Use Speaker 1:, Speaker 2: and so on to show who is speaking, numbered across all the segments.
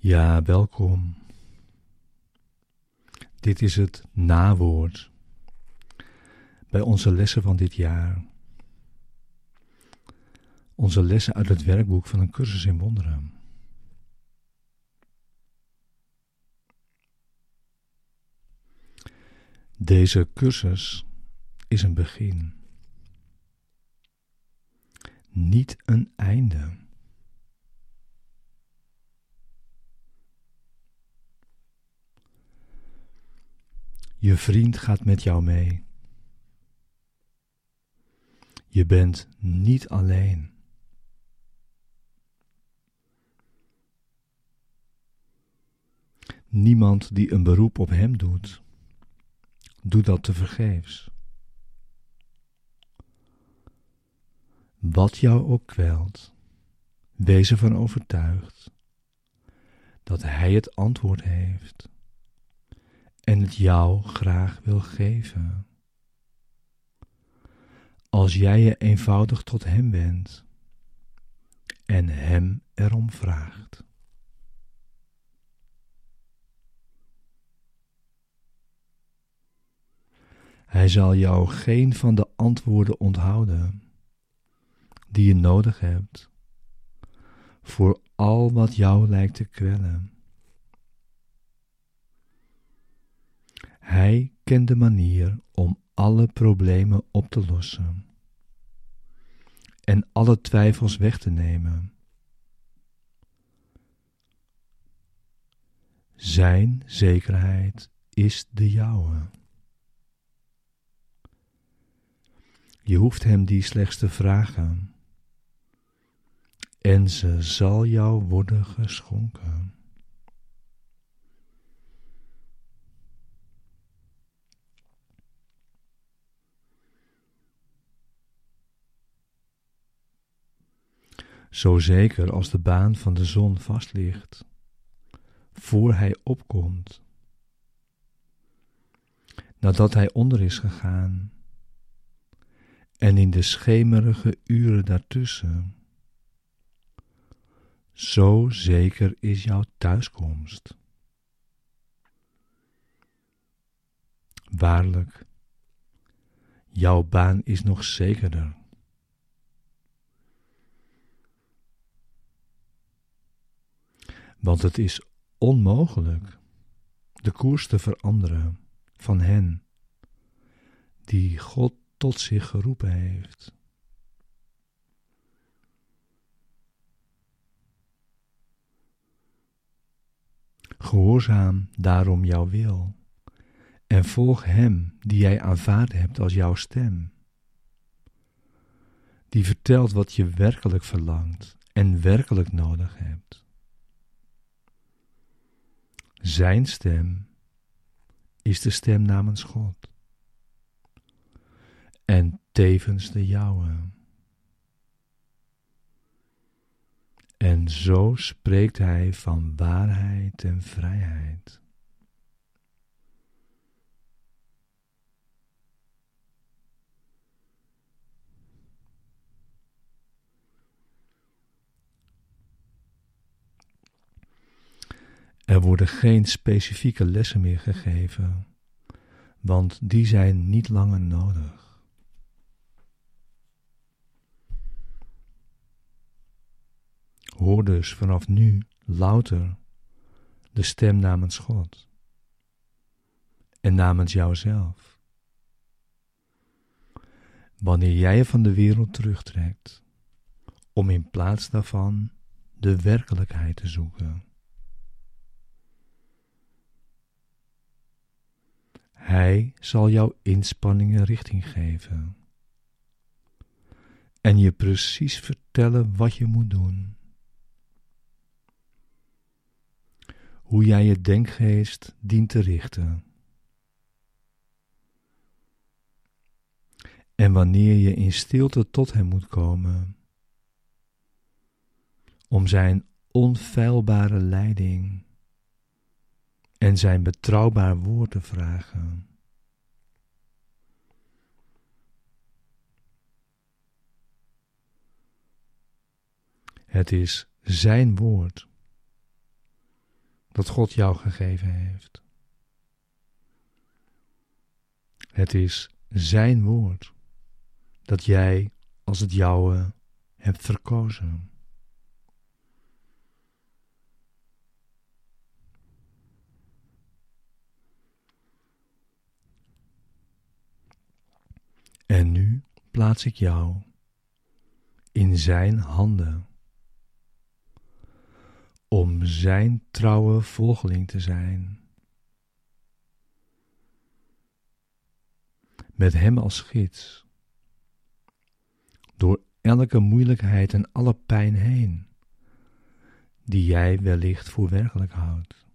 Speaker 1: Ja, welkom. Dit is het nawoord bij onze lessen van dit jaar. Onze lessen uit het werkboek van een cursus in wonderen. Deze cursus is een begin, niet een einde. Je vriend gaat met jou mee. Je bent niet alleen. Niemand die een beroep op hem doet, doet dat te vergeefs. Wat jou ook kwelt, wees ervan overtuigd dat hij het antwoord heeft en het jou graag wil geven. Als jij je eenvoudig tot Hem wendt en Hem erom vraagt. Hij zal jou geen van de antwoorden onthouden die je nodig hebt voor al wat jou lijkt te kwellen. Hij kent de manier om alle problemen op te lossen en alle twijfels weg te nemen. Zijn zekerheid is de jouwe. Je hoeft hem die slechts te vragen, en ze zal jou worden geschonken. Zo zeker als de baan van de zon vast ligt, voor hij opkomt, nadat hij onder is gegaan, en in de schemerige uren daartussen. Zo zeker is jouw thuiskomst. Waarlijk, jouw baan is nog zekerder. Want het is onmogelijk de koers te veranderen van hen die God tot zich geroepen heeft. Gehoorzaam daarom jouw wil en volg Hem die jij aanvaard hebt als jouw stem, die vertelt wat je werkelijk verlangt en werkelijk nodig hebt. Zijn stem is de stem namens God en tevens de jouwe. En zo spreekt hij van waarheid en vrijheid. Er worden geen specifieke lessen meer gegeven, want die zijn niet langer nodig. Hoor dus vanaf nu louter de stem namens God en namens jouzelf. Wanneer jij je van de wereld terugtrekt, om in plaats daarvan de werkelijkheid te zoeken. Hij zal jouw inspanningen richting geven en je precies vertellen wat je moet doen. Hoe jij je denkgeest dient te richten. En wanneer je in stilte tot Hem moet komen, om Zijn onfeilbare leiding en zijn betrouwbaar woord te vragen. Het is zijn woord dat God jou gegeven heeft. Het is Zijn woord dat jij als het jouwe hebt verkozen. En nu plaats ik jou in Zijn handen om Zijn trouwe volgeling te zijn. Met Hem als gids, door elke moeilijkheid en alle pijn heen, die jij wellicht voor werkelijk houdt.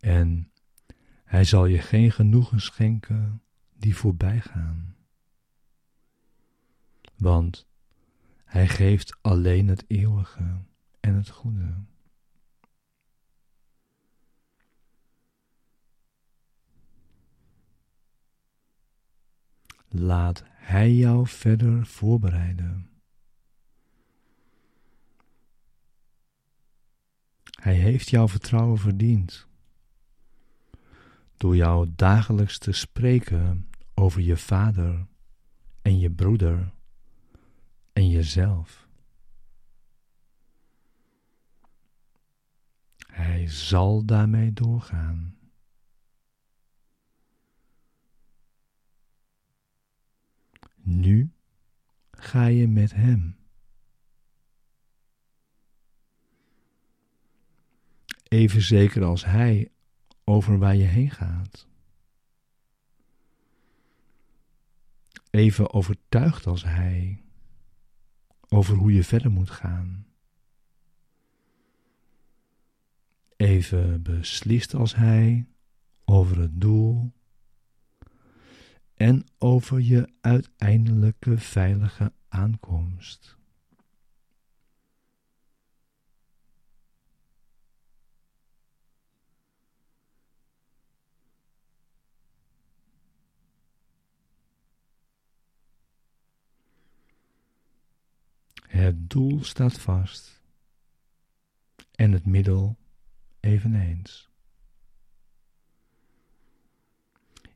Speaker 1: En hij zal je geen genoegen schenken die voorbij gaan. Want hij geeft alleen het eeuwige en het goede. Laat Hij jou verder voorbereiden. Hij heeft jouw vertrouwen verdiend door jou dagelijks te spreken over je vader en je broeder en jezelf. Hij zal daarmee doorgaan. Nu ga je met hem. Even zeker als hij over waar je heen gaat. Even overtuigd als hij over hoe je verder moet gaan. Even beslist als hij over het doel en over je uiteindelijke veilige aankomst. Het doel staat vast en het middel eveneens.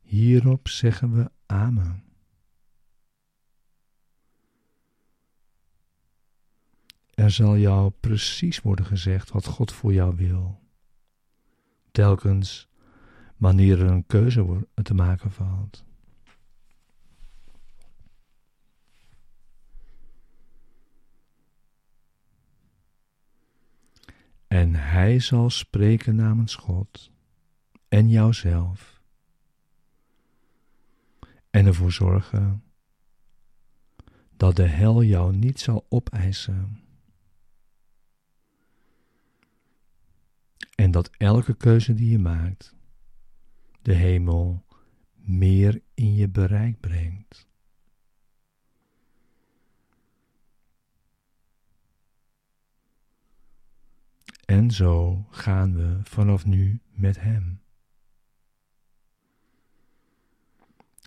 Speaker 1: Hierop zeggen we Amen. Er zal jou precies worden gezegd wat God voor jou wil. Telkens wanneer er een keuze te maken valt. En hij zal spreken namens God en jouzelf. En ervoor zorgen dat de hel jou niet zal opeisen. En dat elke keuze die je maakt, de hemel meer in je bereik brengt. En zo gaan we vanaf nu met Hem.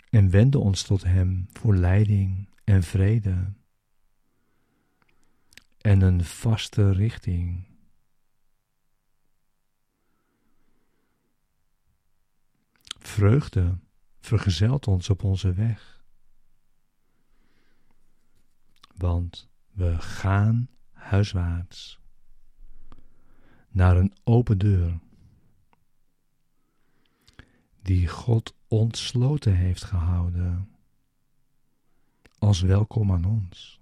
Speaker 1: En wenden ons tot Hem voor leiding en vrede en een vaste richting. Vreugde vergezelt ons op onze weg, want we gaan huiswaarts naar een open deur die God ontsloten heeft gehouden als welkom aan ons.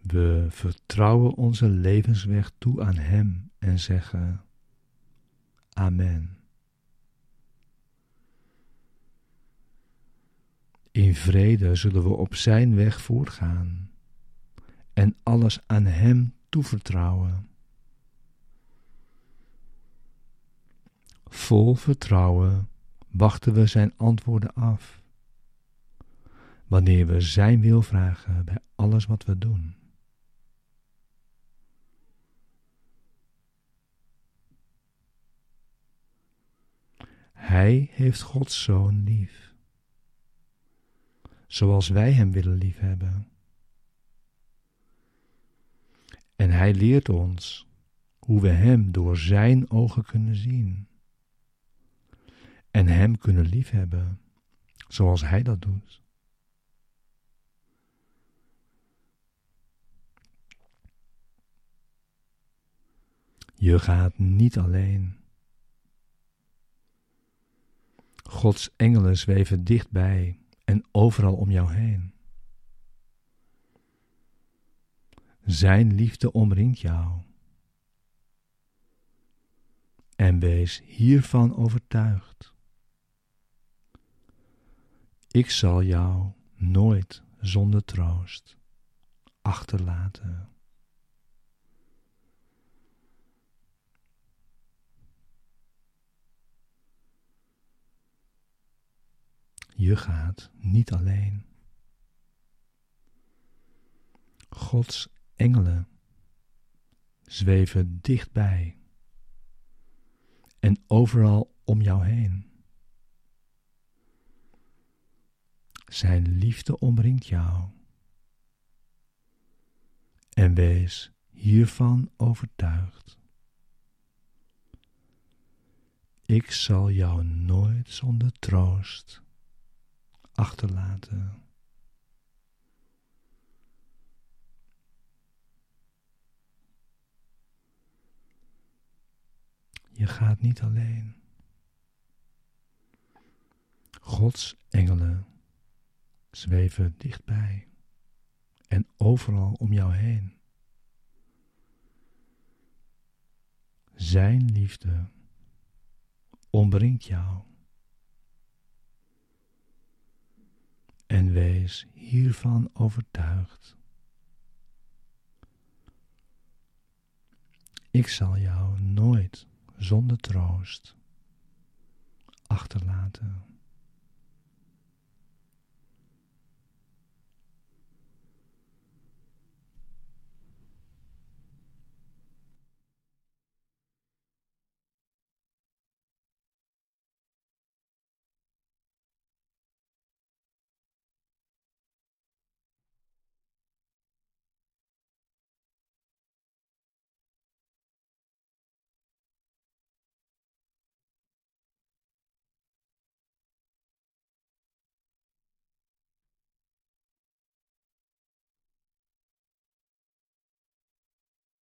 Speaker 1: We vertrouwen onze levensweg toe aan Hem en zeggen Amen. In vrede zullen we op Zijn weg voortgaan en alles aan Hem toevertrouwen. Vol vertrouwen wachten we Zijn antwoorden af, wanneer we Zijn wil vragen bij alles wat we doen. Hij heeft Gods Zoon lief, zoals wij Hem willen liefhebben. En Hij leert ons hoe we Hem door Zijn ogen kunnen zien en Hem kunnen liefhebben, zoals Hij dat doet. Je gaat niet alleen. Gods engelen zweven dichtbij en overal om jou heen. Zijn liefde omringt jou. En wees hiervan overtuigd. Ik zal jou nooit zonder troost achterlaten. Je gaat niet alleen. Gods engelen zweven dichtbij en overal om jou heen. Zijn liefde omringt jou. En wees hiervan overtuigd. Ik zal jou nooit zonder troost achterlaten. Je gaat niet alleen. Gods engelen zweven dichtbij en overal om jou heen. Zijn liefde ombrengt jou. En wees hiervan overtuigd. Ik zal jou nooit zonder troost achterlaten.